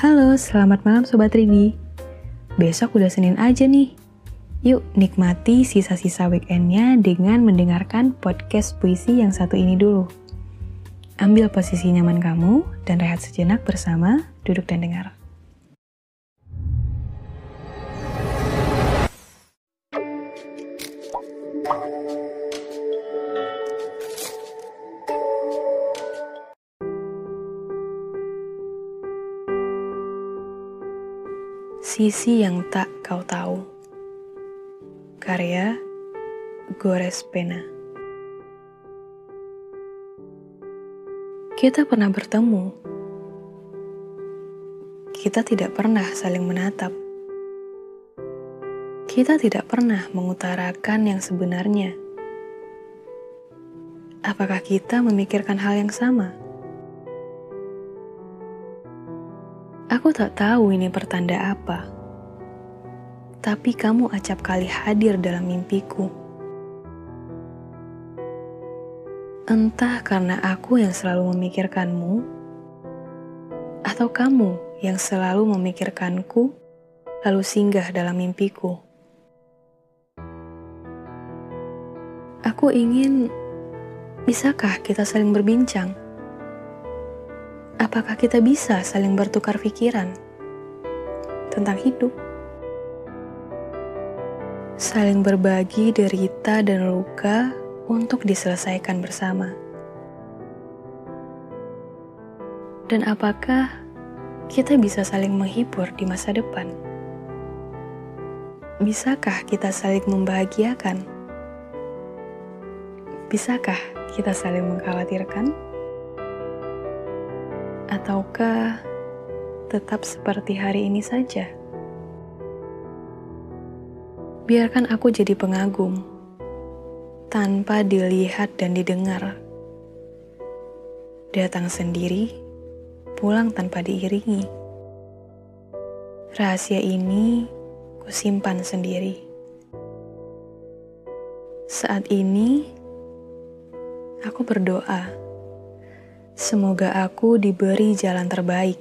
Halo, selamat malam Sobat Ridi. Besok udah Senin aja nih. Yuk nikmati sisa-sisa weekendnya dengan mendengarkan podcast puisi yang satu ini dulu. Ambil posisi nyaman kamu dan rehat sejenak bersama, duduk dan dengar. Sisi yang tak kau tahu. Karya Gores Pena. Kita pernah bertemu. Kita tidak pernah saling menatap. Kita tidak pernah mengutarakan yang sebenarnya. Apakah kita memikirkan hal yang sama? Aku tak tahu ini pertanda apa, tapi kamu acap kali hadir dalam mimpiku. Entah karena aku yang selalu memikirkanmu, atau kamu yang selalu memikirkanku, lalu singgah dalam mimpiku. Aku ingin, bisakah kita saling berbincang? Apakah kita bisa saling bertukar pikiran tentang hidup? Saling berbagi derita dan luka untuk diselesaikan bersama. Dan apakah kita bisa saling menghibur di masa depan? Bisakah kita saling membahagiakan? Bisakah kita saling mengkhawatirkan? Ataukah tetap seperti hari ini saja? Biarkan aku jadi pengagum, tanpa dilihat dan didengar. Datang sendiri, pulang tanpa diiringi. Rahasia ini kusimpan sendiri. Saat ini, aku berdoa Semoga aku diberi jalan terbaik.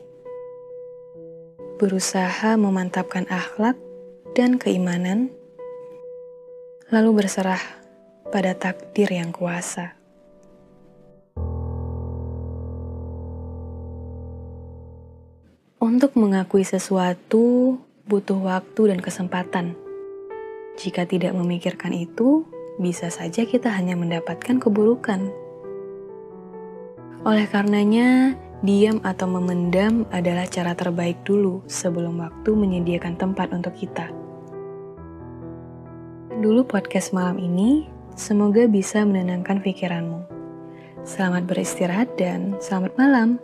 Berusaha memantapkan akhlak dan keimanan, lalu berserah pada takdir yang kuasa. Untuk mengakui sesuatu butuh waktu dan kesempatan. Jika tidak memikirkan itu, bisa saja kita hanya mendapatkan keburukan. Oleh karenanya, diam atau memendam adalah cara terbaik dulu sebelum waktu menyediakan tempat untuk kita. Dulu podcast malam ini, semoga bisa menenangkan pikiranmu. Selamat beristirahat dan selamat malam.